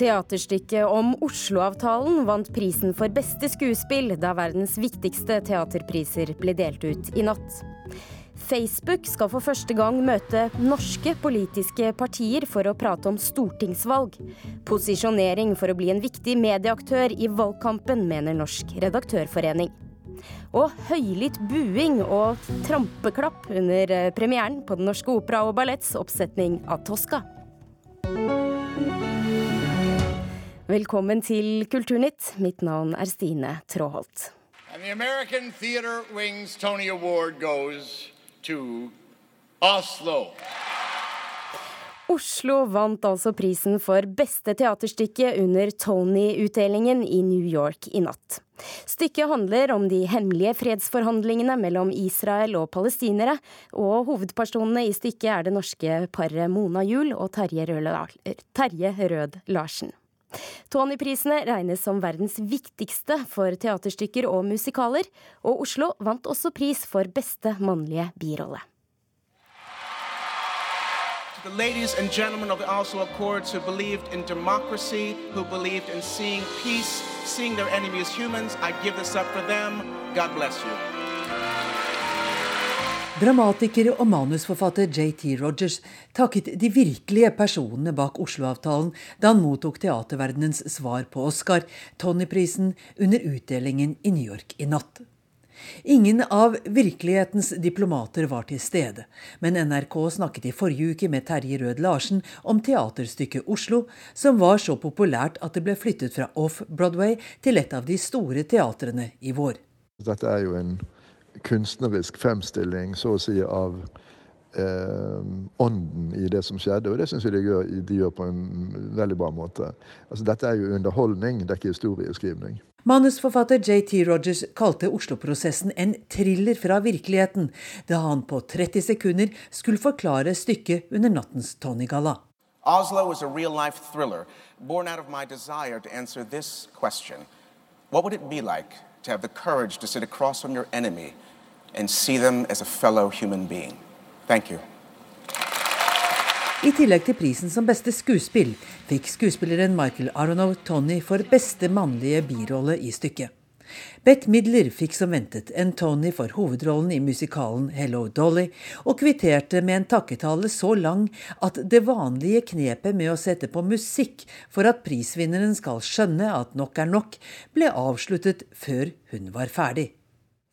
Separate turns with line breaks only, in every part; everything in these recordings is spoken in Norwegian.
Teaterstykket om Oslo-avtalen vant prisen for beste skuespill da verdens viktigste teaterpriser ble delt ut i natt. Facebook skal for første gang møte norske politiske partier for å prate om stortingsvalg. Posisjonering for å bli en viktig medieaktør i valgkampen, mener Norsk redaktørforening. Og høylytt buing og trampeklapp under premieren på Den norske opera og balletts oppsetning av Tosca. Velkommen til Kulturnytt. Mitt navn er Stine Tråholt. And the American Theater Wings Tony Award goes to Oslo. Oslo vant altså prisen for beste teaterstykke under Tony-utdelingen i New York i natt. Stykket handler om de hemmelige fredsforhandlingene mellom Israel og palestinere, og hovedpersonene i stykket er det norske paret Mona Juel og Terje Rød Larsen. Tony-prisene regnes som verdens viktigste for teaterstykker og musikaler, og Oslo vant også pris for beste mannlige birolle. The ladies and gentlemen of the Oslo Accords who believed in democracy, who believed in seeing peace, seeing their enemies humans, I give this up for them. God bless you. Dramatiker og manusforfatter JT Rogers takket de virkelige personene bak Oslo-avtalen da han mottok teaterverdenens svar på Oscar, Tony-prisen, under utdelingen i New York i natt. Ingen av virkelighetens diplomater var til stede, men NRK snakket i forrige uke med Terje Rød Larsen om teaterstykket Oslo, som var så populært at det ble flyttet fra Off-Broadway til et av de store teatrene i vår.
Dette er jo en kunstnerisk fremstilling så å si av eh, ånden i det som skjedde, og det syns jeg de gjør, de gjør, på en veldig bra måte. Altså, dette er jo underholdning, det er ikke historieskrivning.
Manusforfatter JT Rogers kalte Oslo-prosessen en thriller fra virkeligheten, da han på 30 sekunder skulle forklare stykket under nattens Tony-galla. Oslo is a real life thriller, born out of my desire to answer this question. What would it be like to have the courage to sit across from your enemy and see them as a fellow human being. Thank you. I tillegg til prisen som beste skuespill fikk skuespilleren Michael Aronov Tony for beste mannlige birolle i stykket. Bette Midler fikk som ventet en Tony for hovedrollen i musikalen Hello Dolly, og kvitterte med en takketale så lang at det vanlige knepet med å sette på musikk for at prisvinneren skal skjønne at nok er nok, ble avsluttet før hun var ferdig.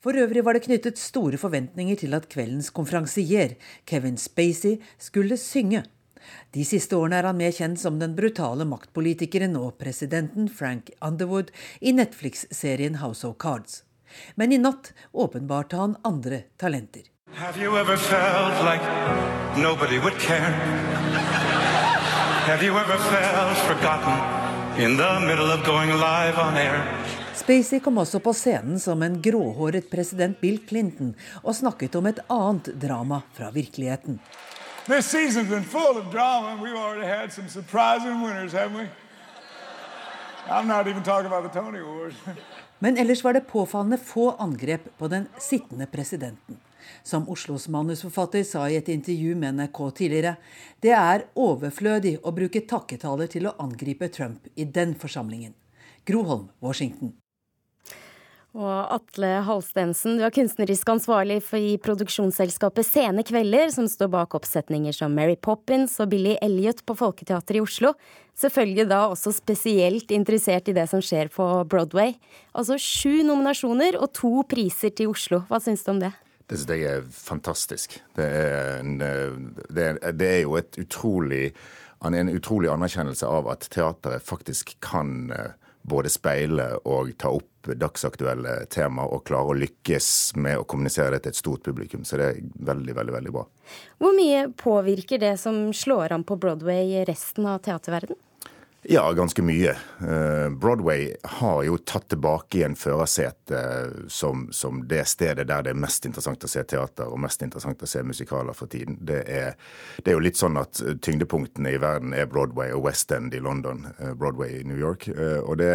For øvrig var det knyttet store forventninger til at kveldens konferansier, Kevin Spacey, skulle synge. De siste årene er han mer kjent som den brutale maktpolitikeren og presidenten Frank Underwood i Netflix-serien House of Cards. Men i natt åpenbarte han andre talenter. Have you ever felt like nobody would care? Have you ever felt forgotten in the middle of going live on air? Spacey kom også på scenen som en gråhåret president Bill Clinton og snakket om et annet drama fra virkeligheten. Men ellers var det påfallende få angrep på den sittende presidenten. Som Oslos manusforfatter sa i et intervju med NRK tidligere, det er overflødig å bruke takketaler til å angripe Trump i den forsamlingen. Groholm, Washington. Og Atle Halstensen, du er kunstnerisk ansvarlig for i produksjonsselskapet Sene Kvelder, som står bak oppsetninger som Mary Poppins og Billy Elliot på Folketeatret i Oslo. Selvfølgelig da også spesielt interessert i det som skjer på Broadway. Altså sju nominasjoner og to priser til Oslo. Hva syns du om det?
Det synes jeg er fantastisk. Det er, en, det er, det er jo utrolig, en utrolig anerkjennelse av at teateret faktisk kan eh, både speile og ta opp dagsaktuelle tema og klare å lykkes med å kommunisere det til et stort publikum. Så det er veldig, veldig, veldig bra.
Hvor mye påvirker det som slår an på Broadway resten av teaterverdenen?
Ja, ganske mye. Eh, Broadway har jo tatt tilbake igjen førersetet som, som, det stedet der det er mest interessant å se teater og mest interessant å se musikaler for tiden. Det er, det er jo litt sånn at tyngdepunktene i verden er Broadway og West End i London, eh, Broadway i New York. Eh, og det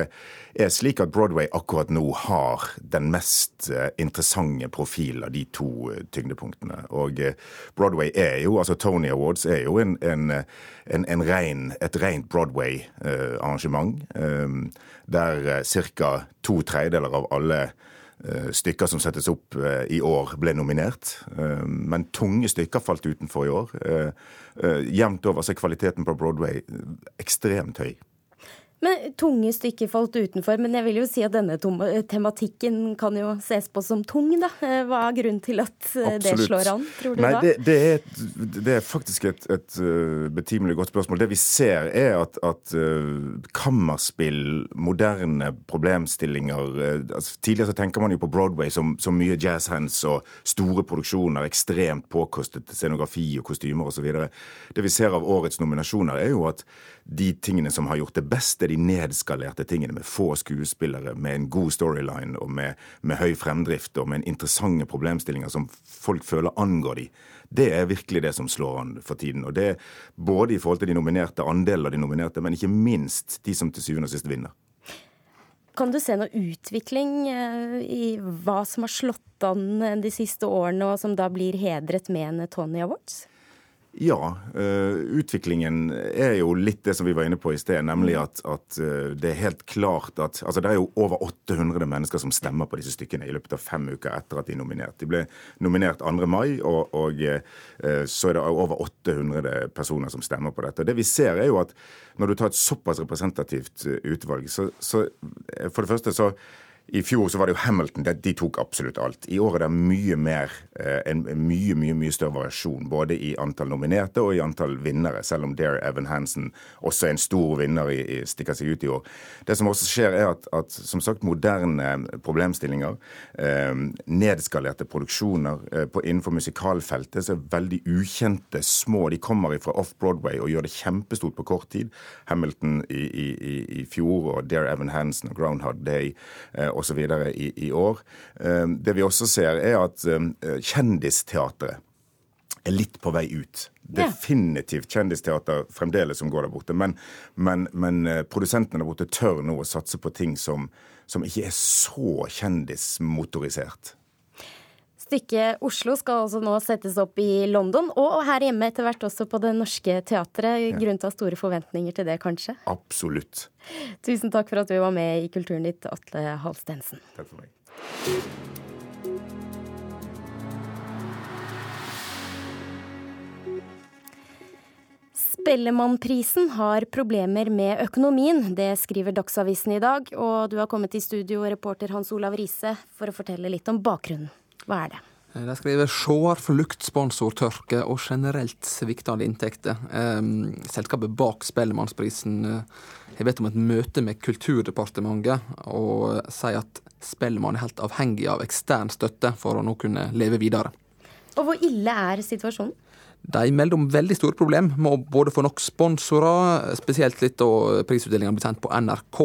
er slik at Broadway akkurat nå har den mest interessante profilen av de to tyngdepunktene. Og Broadway er jo, altså Tony Awards er jo en, en, en, en rein, et rent Broadway arrangement. Der ca. to tredjedeler av alle stykker som settes opp i år, ble nominert. Men tunge stykker falt utenfor i år. Jevnt over så er kvaliteten på Broadway ekstremt høy.
Men Tunge stykker falt utenfor. Men jeg vil jo si at denne tematikken kan jo ses på som tung, da. Eh, hva er grunnen til at Absolutt. Eh, det slår an, tror du
Nei,
da?
Det, det, er, det er, faktisk et, et uh, betimelig godt spørsmål. Det vi ser, er at, at kammerspill, moderne problemstillinger altså, Tidligere så tenker man jo på Broadway som, som mye jazzhands og store produksjoner, ekstremt påkostet scenografi og kostymer osv. Det vi ser av årets nominasjoner, er jo at de tingene som har gjort det best, er de nedskalerte tingene med få skuespillere, med en god storyline og med, med høy fremdrift og med interessante problemstillinger som folk føler angår de. Det er virkelig det som slår an for tiden. Og det både i forhold til de nominerte, andelen av de nominerte, men ikke minst de som til syvende og sist vinner.
Kan du se noe utvikling eh, i hva som har slått an de siste årene, og som da blir hedret med en Tony Awards?
Ja, uh, utviklingen er jo litt det som vi var inne på i sted, nemlig at, at uh, det er helt klart at altså Det er jo over 800 mennesker som stemmer på disse stykkene i løpet av fem uker etter at de er nominert. De ble nominert 2. mai, og, og uh, så er det over 800 personer som stemmer på dette. Og Det vi ser er jo at når du tar et såpass representativt utvalg, så, så for det første så i fjor så var det jo Hamilton. De tok absolutt alt. I år er det mye mer, eh, en mye mye, mye større variasjon. Både i antall nominerte og i antall vinnere, selv om Dare Evan Hansen også er en stor vinner, i, i, stikker seg ut i år. Det som også skjer, er at, at som sagt, moderne problemstillinger, eh, nedskalerte produksjoner eh, på, innenfor musikalfeltet, så er veldig ukjente, små. De kommer fra off-Broadway og gjør det kjempestort på kort tid. Hamilton i, i, i fjor og Dare Evan Hansen og Groundhog Day. Eh, osv. I, i år. Eh, det vi også ser, er at eh, kjendisteatret er litt på vei ut. Definitivt kjendisteater fremdeles som går der borte. Men, men, men eh, produsentene der borte tør nå å satse på ting som, som ikke er så kjendismotorisert.
Stykket Oslo skal altså nå settes opp i London, og her hjemme etter hvert også på Det Norske Teatret. Grunn til å ha store forventninger til det, kanskje?
Absolutt.
Tusen takk for at du var med i Kulturnytt, Atle Halstensen.
Takk for meg.
Spellemannprisen har problemer med økonomien. Det skriver Dagsavisen i dag, og du har kommet i studio, reporter Hans Olav Riise, for å fortelle litt om bakgrunnen. Hva er det?
Eh, de skriver for sponsortørke og generelt sviktende inntekter. Um, selskapet bak Spellemannsprisen uh, har bedt om et møte med Kulturdepartementet og sier at Spellemann er helt avhengig av ekstern støtte for å nå kunne leve videre.
Og hvor ille er situasjonen?
De melder om veldig store problemer med å både få nok sponsorer, spesielt litt da prisutdelinga blir sendt på NRK,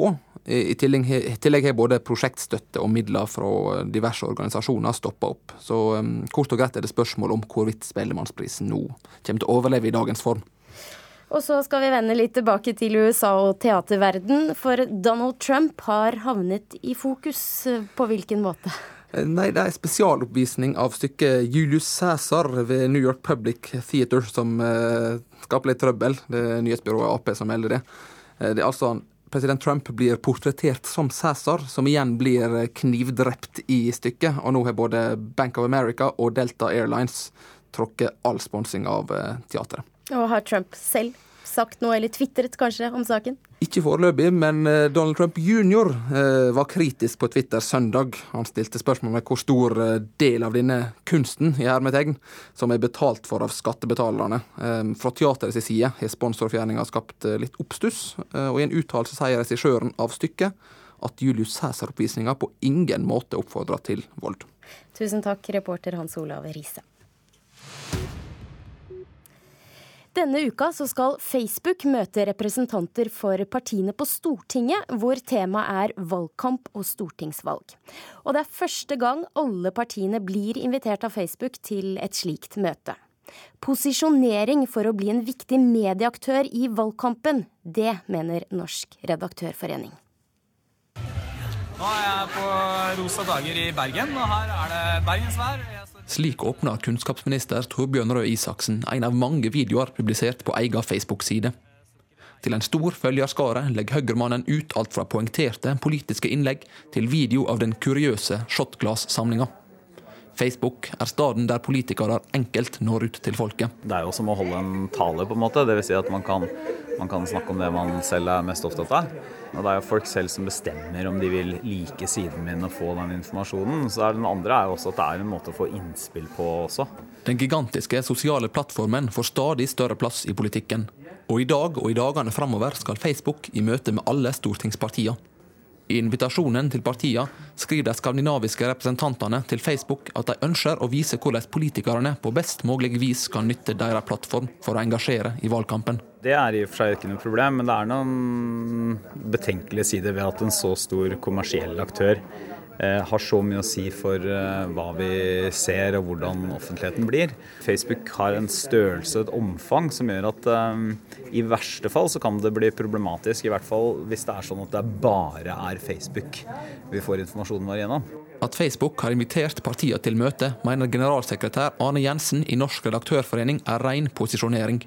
i tillegg har både prosjektstøtte og midler fra diverse organisasjoner stoppa opp. Så um, kort og greit er det spørsmål om hvorvidt Spellemannsprisen nå kommer til å overleve i dagens form.
Og så skal vi vende litt tilbake til USA og teaterverden, for Donald Trump har havnet i fokus. På hvilken måte?
Nei, det er en spesialoppvisning av stykket Julius Cæsar ved New York Public Theater som eh, skaper litt trøbbel. Det er nyhetsbyrået Ap som melder det. Eh, det er altså president Trump blir portrettert som Cæsar, som igjen blir knivdrept i stykket. Og nå har både Bank of America og Delta Airlines tråkket all sponsing av teatret. teateret.
Og har Trump selv sagt noe, eller tvitret kanskje, om saken?
Ikke foreløpig, men eh, Donald Trump jr. Eh, var kritisk på Twitter søndag. Han stilte spørsmål med hvor stor eh, del av denne kunsten i hermetegn, som er betalt for av skattebetalerne. Fra teaterets side har sponsorfjerninga skapt litt oppstuss, og i en uttalelse sier regissøren av stykket at Julius Cæsar-oppvisninga på ingen måte oppfordrer til vold.
Tusen takk, reporter Hans Olav Riise. Denne uka skal Facebook møte representanter for partiene på Stortinget, hvor temaet er valgkamp og stortingsvalg. Og det er første gang alle partiene blir invitert av Facebook til et slikt møte. Posisjonering for å bli en viktig medieaktør i valgkampen, det mener Norsk redaktørforening.
Nå er jeg på Rosa dager i Bergen, og her er det bergensvær.
Slik åpner kunnskapsminister Torbjørn Røe Isaksen en av mange videoer publisert på egen Facebook-side.
Til en stor følgerskare legger Høyremannen ut alt fra poengterte politiske innlegg til video av den kuriøse shotglass-samlinga. Facebook er staden der politikere enkelt når ut til folket.
Det er jo som å holde en tale, på en måte. Dvs. Si at man kan, man kan, snakke om det man selv er mest opptatt av. Og det er jo folk selv som bestemmer om de vil like siden min og få den informasjonen. Så den andre er jo også at det er en måte å få innspill på også.
Den gigantiske sosiale plattformen får stadig større plass i politikken. Og i dag og i dagene framover skal Facebook i møte med alle stortingspartiene. I invitasjonen til partiene skriver de skandinaviske representantene til Facebook at de ønsker å vise hvordan politikerne på best mulig vis kan nytte deres plattform for å engasjere i valgkampen.
Det er i og for seg ikke noe problem, men det er noen betenkelige sider ved at en så stor kommersiell aktør har så mye å si for eh, hva vi ser og hvordan offentligheten blir. Facebook har en størrelse og et omfang som gjør at um, i verste fall så kan det bli problematisk. I hvert fall hvis det er sånn at det bare er Facebook vi får informasjonen vår gjennom.
At Facebook har invitert partiene til møte, mener generalsekretær Arne Jensen i Norsk redaktørforening er ren posisjonering.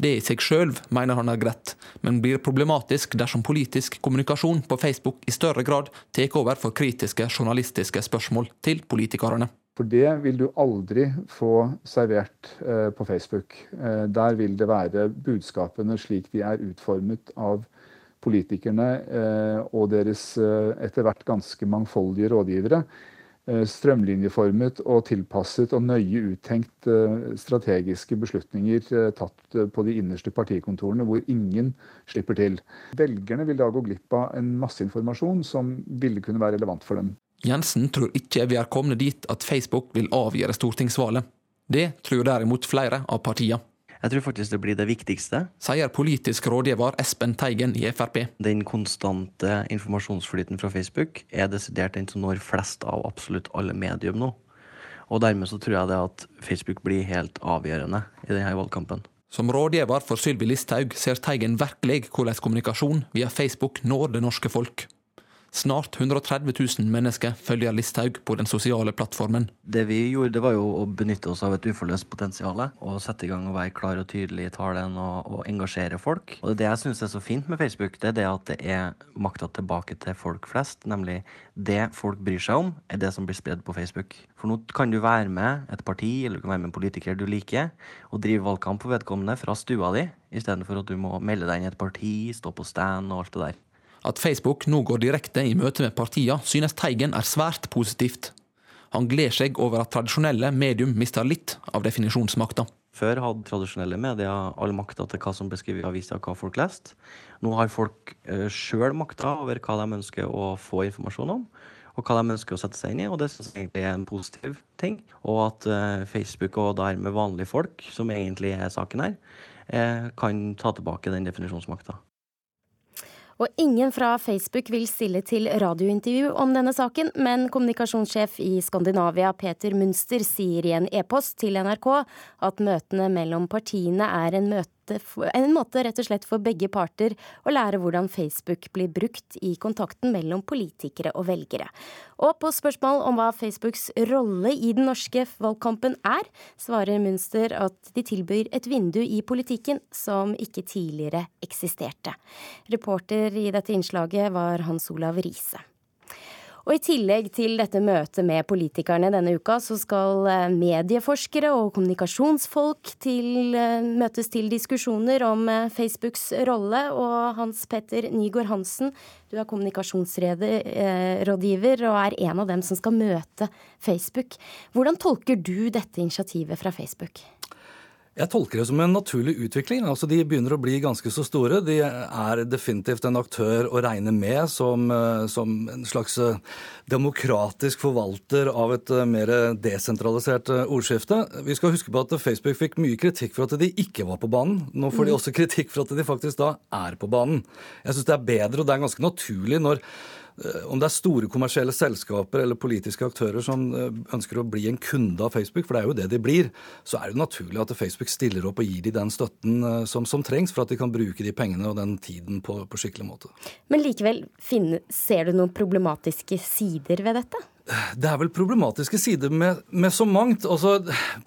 Det i seg sjøl mener han er greit, men blir problematisk dersom politisk kommunikasjon på Facebook i større grad tar over for kritiske journalistiske spørsmål til politikerne.
For det vil du aldri få servert eh, på Facebook. Eh, der vil det være budskapene slik de er utformet av politikerne eh, og deres etter hvert ganske mangfoldige rådgivere. Eh, strømlinjeformet og tilpasset og nøye uttenkt eh, strategiske beslutninger eh, tatt på de innerste partikontorene, hvor ingen slipper til. Velgerne vil da gå glipp av en masse informasjon som ville kunne være relevant for dem.
Jensen tror ikke vi er kommet dit at Facebook vil avgjøre stortingsvalget. Det tror derimot flere av partiene.
Jeg tror faktisk det blir det viktigste.
Sier politisk rådgiver Espen Teigen i Frp.
Den konstante informasjonsflyten fra Facebook er desidert den som når flest av absolutt alle medium nå. Og dermed så tror jeg det at Facebook blir helt avgjørende i denne valgkampen.
Som rådgiver for Sylvi Listhaug ser Teigen virkelig hvordan kommunikasjon via Facebook når det norske folk. Snart 130 000 mennesker følger Listhaug på den sosiale plattformen.
Det vi gjorde, det var jo å benytte oss av et uforløst potensial. Og sette i gang og være klar og tydelig i talen og, og engasjere folk. Og det jeg syns er så fint med Facebook, det er det at det er makta tilbake til folk flest. Nemlig det folk bryr seg om, er det som blir spredd på Facebook. For nå kan du være med et parti eller du kan være med en politiker du liker, og drive valgkamp på vedkommende fra stua di, istedenfor at du må melde deg inn i et parti, stå på stand og alt det der.
At Facebook nå går direkte i møte med partiene, synes Teigen er svært positivt. Han gleder seg over at tradisjonelle medium mister litt av definisjonsmakta.
Før hadde tradisjonelle medier all makta til hva som beskriver avisa, hva folk leste. Nå har folk uh, sjøl makta over hva de ønsker å få informasjon om, og hva de ønsker å sette seg inn i, og det synes jeg er en positiv ting. Og at uh, Facebook og dermed vanlige folk, som egentlig er saken her, uh, kan ta tilbake den definisjonsmakta.
Og ingen fra Facebook vil stille til radiointervju om denne saken, men kommunikasjonssjef i Skandinavia Peter Munster sier i en e-post til NRK at møtene mellom partiene er en møte en måte rett og slett for begge parter å lære hvordan Facebook blir brukt i kontakten mellom politikere og velgere. Og på spørsmål om hva Facebooks rolle i den norske valgkampen er, svarer Münster at de tilbyr et vindu i politikken som ikke tidligere eksisterte. Reporter i dette innslaget var Hans Olav Riise. Og i tillegg til dette møtet med politikerne denne uka, så skal eh, medieforskere og kommunikasjonsfolk til, eh, møtes til diskusjoner om eh, Facebooks rolle. Og Hans Petter Nygaard Hansen, du er kommunikasjonsrådgiver og er en av dem som skal møte Facebook. Hvordan tolker du dette initiativet fra Facebook?
Jeg tolker det som en naturlig utvikling. Altså, de begynner å bli ganske så store. De er definitivt en aktør å regne med som, eh, som en slags eh, demokratisk forvalter av et eh, mer desentralisert ordskifte. Vi skal huske på at Facebook fikk mye kritikk for at de ikke var på banen. Nå får de mm. også kritikk for at de faktisk da er på banen. Jeg syns det er bedre, og det er ganske naturlig når om det er store kommersielle selskaper eller politiske aktører som eh, ønsker å bli en kunde av Facebook, for det er jo det de blir, så er det naturlig at Facebook stiller opp og gir de den støtten eh, som, som trengs for at de kan bruke de pengene og den tiden på, på skikkelig måte.
Men likevel, Finn, ser du noen problematiske sider ved dette?
Det er vel problematiske sider med, med, så mangt. Altså,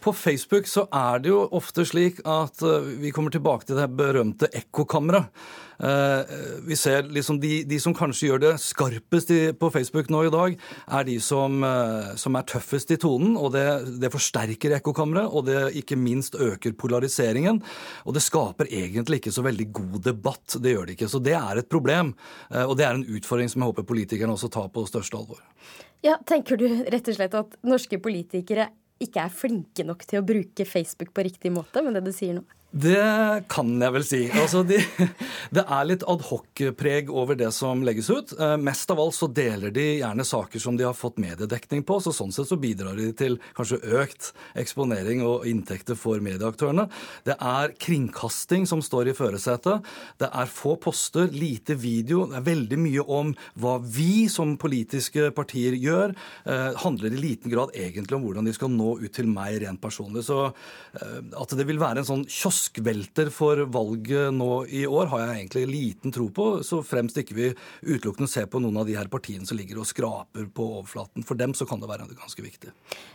på Facebook så er det jo ofte slik at uh, vi kommer tilbake til det berømte ekkokammeret. Uh, vi ser liksom de, de, som kanskje gjør det skarpest i, på Facebook nå i dag, er de som, uh, som er tøffest i tonen. og Det, det forsterker ekkokammeret, og det ikke minst øker polariseringen. Og det skaper egentlig ikke så veldig god debatt. Det gjør det ikke. Så det er et problem. og det er en utfordring som jeg håper politikerne også tar på største alvor.
Ja, Tenker du rett og slett at norske politikere ikke er flinke nok til å bruke Facebook på riktig måte, med det du sier nå?
Det kan jeg vel si. Altså, de, det er litt adhoc-preg over det som legges ut. Eh, mest av alt så deler de gjerne saker som de har fått mediedekning på, så sånn sett så bidrar de til kanskje økt eksponering og inntekter for medieaktørene. Det er kringkasting som står i førersetet. Det er få poster, lite video. Det er veldig mye om hva vi som politiske partier gjør. Eh, handler i liten grad egentlig om hvordan de skal nå ut til meg rent personlig. Så eh, at det vil være en sånn kiosk kioskvelter for valget nå i år har jeg egentlig liten tro på, så fremst ikke vi utelukkende ser på noen av de her partiene som ligger og skraper på overflaten. For dem så kan det være ganske viktig.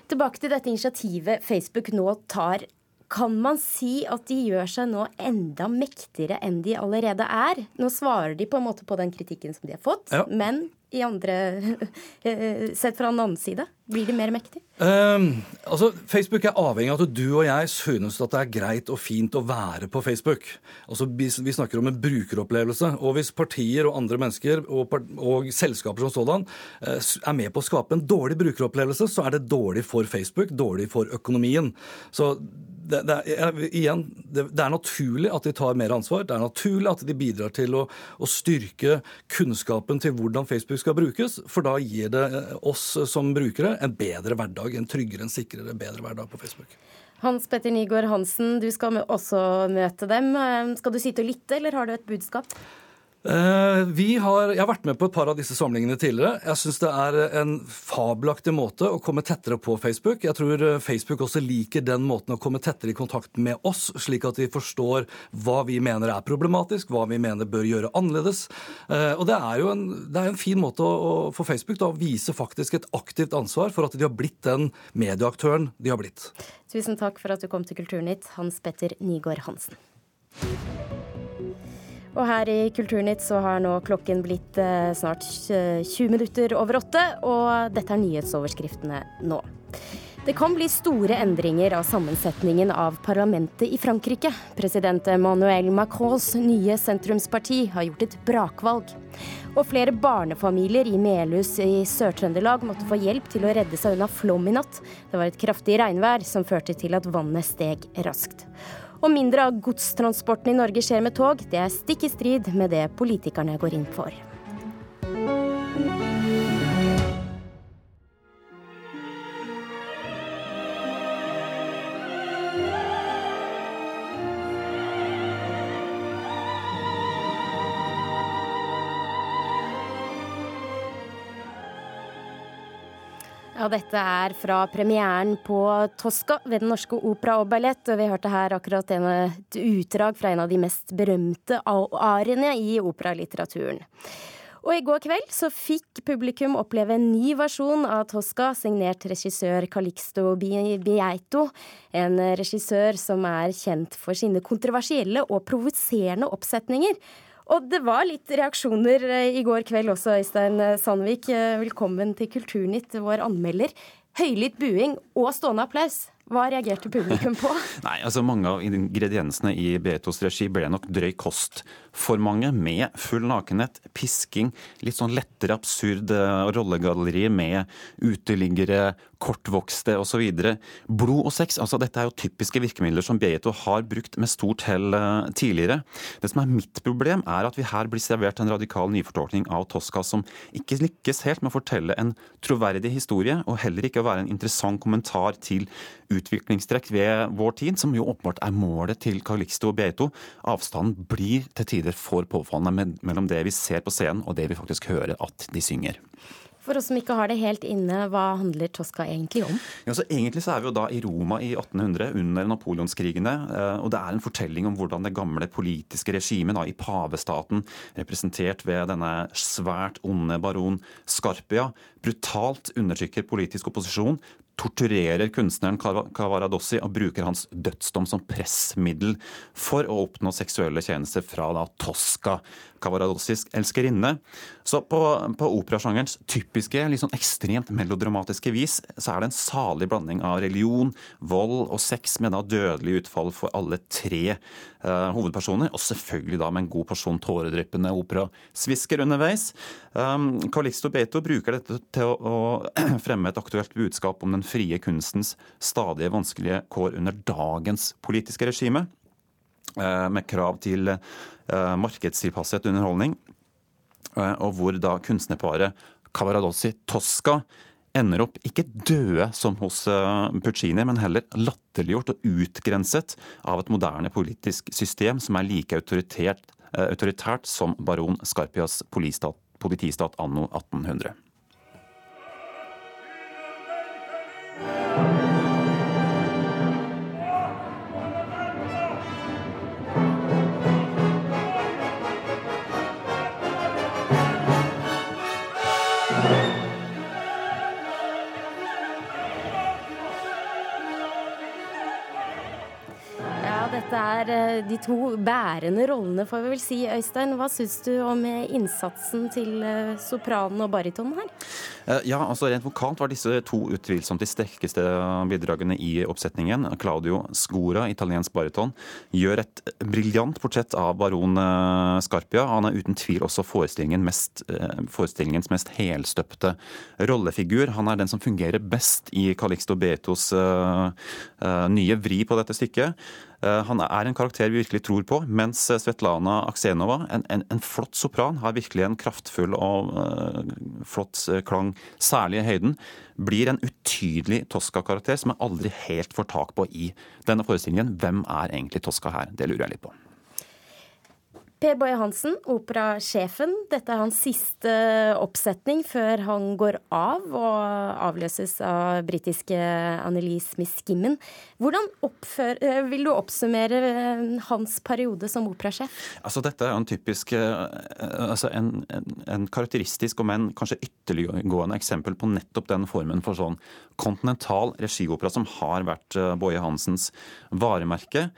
Tilbake til dette initiativet Facebook nå tar. Kan man si at de gjør seg nå enda mektigere enn de allerede er? Nå svarer de på en måte på den kritikken som de har fått, ja. men i andre Sett fra en annen side? Blir de mer mektige?
Um, altså, Facebook er avhengig av at du og jeg synes at det er greit og fint å være på Facebook. Altså, vi, snakker om en brukeropplevelse. Og hvis partier og andre mennesker og, og selskaper som sådan uh, er med på å skape en dårlig brukeropplevelse, så er det dårlig for Facebook, dårlig for økonomien. Så det, det, er, igjen, det, det, er naturlig at de tar mer ansvar. Det er naturlig at de bidrar til å, å, styrke kunnskapen til hvordan Facebook skal brukes. For da gir det oss som brukere en bedre hverdag, en tryggere, en sikrere, bedre hverdag på Facebook.
Hans Petter Nygaard Hansen, du skal også møte dem. Skal du sitte og lytte, eller har du et budskap?
Eh, har, jeg har vært med på et par av disse samlingene tidligere. Jeg syns det er en fabelaktig måte å komme tettere på Facebook. Jeg tror eh, Facebook også liker den måten å komme tettere i kontakt med oss, slik at de forstår hva vi mener er problematisk, hva vi mener bør gjøre annerledes. Eh, og det er jo en, er en fin måte å, for Facebook da, å vise faktisk et aktivt ansvar for at de har blitt den medieaktøren de har blitt.
Tusen takk for at du kom til Kulturnytt, Hans Petter Nygaard Hansen. Og her i Kulturnytt så har nå klokken blitt eh, snart 20 minutter over åtte, og dette er nyhetsoverskriftene nå. Det kan bli store endringer av sammensetningen av parlamentet i Frankrike. President Emmanuel Macrons nye sentrumsparti har gjort et brakvalg. Og flere barnefamilier i Melhus i Sør-Trøndelag måtte få hjelp til å redde seg unna flom i natt. Det var et kraftig regnvær som førte til at vannet steg raskt. Og mindre av godstransporten i Norge skjer med tog. Det er stikk i strid med det politikerne går inn for. Dette er fra premieren på Tosca ved Den Norske Opera og Ballett. Og vi hørte her akkurat en, et utdrag fra en av de mest berømte ariene i operalitteraturen. Og i går kveld så fikk publikum oppleve en ny versjon av Tosca, signert regissør Calixto Bieito. En regissør som er kjent for sine kontroversielle og provoserende oppsetninger. Og det var litt reaksjoner eh, i går kveld også, Øystein Sandvik. Eh, velkommen til Kulturnytt, vår anmelder. Høylytt buing og stående applaus. Hva reagerte publikum på?
Nei, altså Mange av ingrediensene i Beatos regi ble nok drøy kost. For mange med full nakenhet, pisking, litt sånn lettere absurd eh, rollegalleri med uteliggere, kortvokste osv. Blod og sex, altså dette er jo typiske virkemidler som Beito har brukt med stort hell eh, tidligere. Det som er mitt problem, er at vi her blir servert en radikal nyfortolkning av Tosca som ikke lykkes helt med å fortelle en troverdig historie, og heller ikke å være en interessant kommentar til utviklingstrekk ved vår tid, som jo åpenbart er målet til Calixto og Beito. Avstanden blir til tider for påfallende mellom det vi ser på scenen og det vi faktisk hører at de synger.
For oss som ikke har det helt inne, hva handler Tosca egentlig om?
Ja, så egentlig så er vi jo da i Roma i 1800, under napoleonskrigene. Eh, og det er en fortelling om hvordan det gamle politiske regimet i pavestaten, representert ved denne svært onde baron Scarpia, brutalt undertrykker politisk opposisjon, torturerer kunstneren Cavaradossi og bruker hans dødsdom som pressmiddel for å oppnå seksuelle tjenester fra da Tosca, Cavaradossis elskerinne. Så på, på operasjangerens typiske, litt sånn ekstremt melodramatiske vis, så er det en salig blanding av religion, vold og sex med da dødelig utfall for alle tre eh, hovedpersoner, og selvfølgelig da med en god porsjon tåredryppende operasvisker underveis. Um, Calixto Beto bruker dette til å, å fremme et aktuelt budskap om den frie kunstens stadige vanskelige kår under dagens politiske regime, med krav til eh, markedstilpasset underholdning, eh, og hvor da kunstnerparet Cavaradossi Tosca ender opp ikke døde som hos Puccini, men heller latterliggjort og utgrenset av et moderne politisk system som er like autoritært som baron Scarpias politistat anno 1800.
eh, de to bærende rollene, får vi vel si. Øystein, hva syns du om eh, innsatsen til eh, sopranen og baritonen her?
Ja, altså Rent vokalt var disse to utvilsomt de sterkeste bidragene i oppsetningen. Claudio Scora, italiensk bariton, gjør et briljant portrett av baron Scarpia. Han er uten tvil også forestillingens mest, forestillingens mest helstøpte rollefigur. Han er den som fungerer best i Calixto Betos nye vri på dette stykket. Eh, han er en karakter vi virkelig tror på, mens eh, Svetlana Aksenova, en, en, en flott sopran, har virkelig en kraftfull og uh, flott klang, særlig i høyden, blir en utydelig Tosca-karakter som jeg aldri helt får tak på i denne forestillingen. Hvem er egentlig Tosca her? Det lurer jeg litt på.
Per Boje Hansen, operasjefen. Dette er hans siste oppsetning før han går av og avløses av britiske Annelise Miskimmen. Hvordan oppfør, eh, vil du oppsummere eh, hans periode som operasjef?
Altså, dette er en typisk eh, altså en, en, en karakteristisk, om enn kanskje ytterliggående eksempel på nettopp den formen for sånn kontinental regiopera som har vært Boje Hansens varemerke,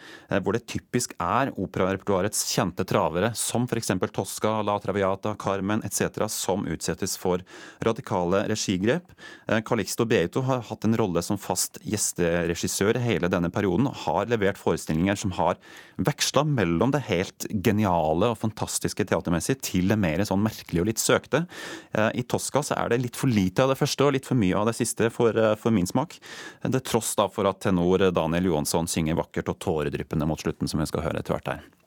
hvor det typisk er operarepertoarets kjente traver lavere, som f.eks. Tosca, La Traviata, Carmen etc., som utsettes for radikale regigrep. Eh, Calixto Beito har hatt en rolle som fast gjesteregissør hele denne perioden, og har levert forestillinger som har veksla mellom det helt geniale og fantastiske teatermessig til det mer sånn merkelige og litt søkte. Eh, I Tosca så er det litt for lite av det første og litt for mye av det siste for, eh, for min smak. Det tross da for at tenor Daniel Johansson synger vakkert og tåredryppende mot slutten, som vi skal høre etter hvert her.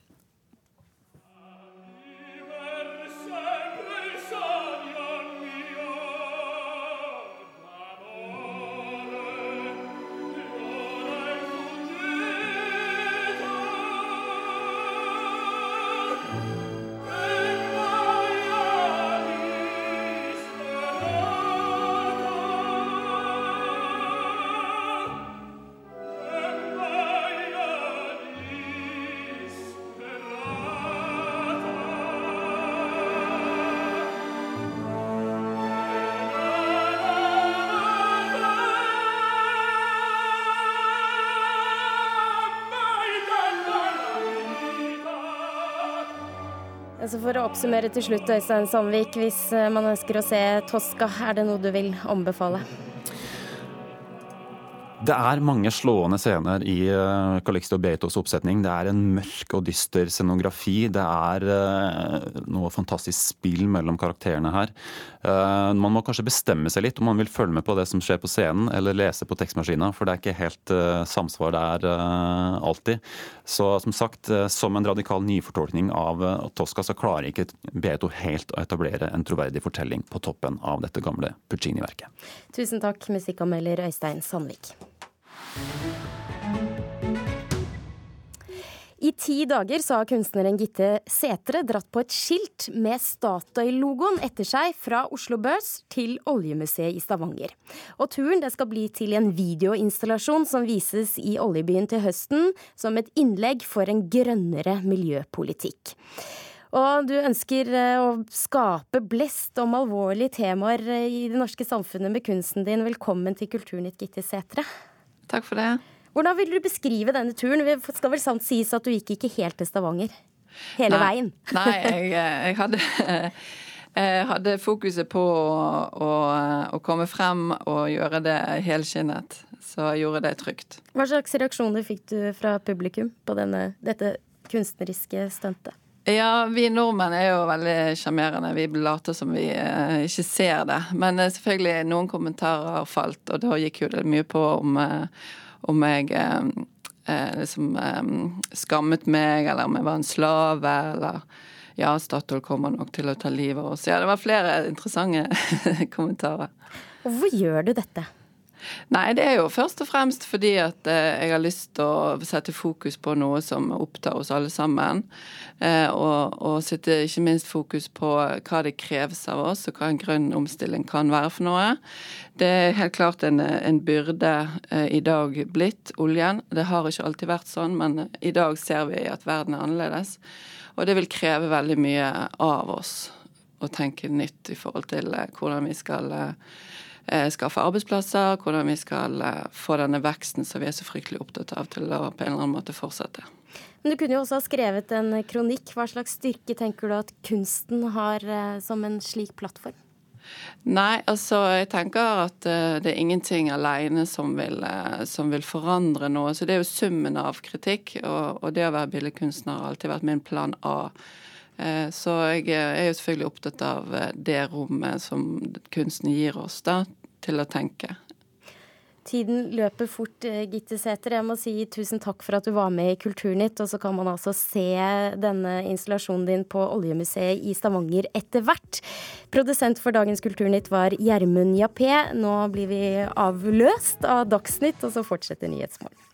Altså for å oppsummere til slutt, Øystein Sandvik. Hvis eh, man ønsker å se Tosca, er det noe du vil anbefale?
Det er mange slående scener i uh, Calixto Beitos oppsetning. Det er en mørk og dyster scenografi. Det er uh, noe fantastisk spill mellom karakterene her. Uh, man må kanskje bestemme seg litt om man vil følge med på det som skjer på scenen, eller lese på tekstmaskina, for det er ikke helt samsvar der alltid. Så som sagt, som en radikal nyfortolkning av Tosca, så klarer ikke Beito helt å etablere en troverdig fortelling på toppen av dette gamle Puccini-verket.
Tusen takk, musikkanmelder Øystein Sandvik. I ti dager så har kunstneren Gitte Setre dratt på et skilt med Statoil-logoen etter seg fra Oslo Børs til Oljemuseet i Stavanger. Og turen det skal bli til en videoinstallasjon som vises i oljebyen til høsten, som et innlegg for en grønnere miljøpolitikk. Og du ønsker eh, å skape blest om alvorlige temaer eh, i det norske samfunnet med kunsten din. Velkommen til Kulturnytt, Gitte Setre.
Takk for det.
Hvordan vil du beskrive denne turen? Det skal vel sant sies at du gikk ikke helt til Stavanger? Hele
Nei.
veien?
Nei, jeg, jeg, hadde, jeg hadde fokuset på å, å, å, komme frem og gjøre det helskinnet. Så jeg gjorde det trygt.
Hva slags reaksjoner fikk du fra publikum på denne, dette kunstneriske stuntet?
Ja, vi nordmenn er jo veldig sjarmerende. Vi later som vi eh, ikke ser det. Men eh, selvfølgelig, noen kommentarer har falt, og da gikk jo det mye på om, eh, om jeg eh, eh, liksom eh, skammet meg, eller om jeg var en slave, eller ja, Statoil kommer nok til å ta livet av oss. Ja, det var flere interessante kommentarer.
Hvorfor gjør du dette?
Nei, det er jo først og fremst fordi at eh, jeg har lyst til å sette fokus på noe som opptar oss alle sammen. Eh, og, og sette ikke minst fokus på hva det kreves av oss, og hva en grønn omstilling kan være for noe. Det er helt klart en, en byrde eh, i dag blitt, oljen. Det har ikke alltid vært sånn, men i dag ser vi at verden er annerledes. Og det vil kreve veldig mye av oss å tenke nytt i forhold til hvordan vi skal skaffe arbeidsplasser, hvordan vi skal eh, få denne veksten som vi er så fryktelig opptatt av, til å på en eller annen måte fortsette.
Men Du kunne jo også ha skrevet en kronikk. Hva slags styrke tenker du at kunsten har eh, som en slik plattform?
Nei, altså jeg tenker at det er ingenting alene som vil, som vil forandre noe. Så det er jo summen av kritikk, og, og det å være billedkunstner har alltid vært min plan A. Eh, så jeg er jo selvfølgelig opptatt av eh, det rommet som kunsten gir oss da, til å tenke.
Tiden løper fort, eh, Gitte Sæther. Jeg må si tusen takk for at du var med i Kulturnytt. Og så kan man altså se denne installasjonen din på Oljemuseet i Stavanger etter hvert. Produsent for dagens Kulturnytt var Gjermund Jappé. Nå blir vi avløst av Dagsnytt, og så fortsetter Nyhetsmorgen.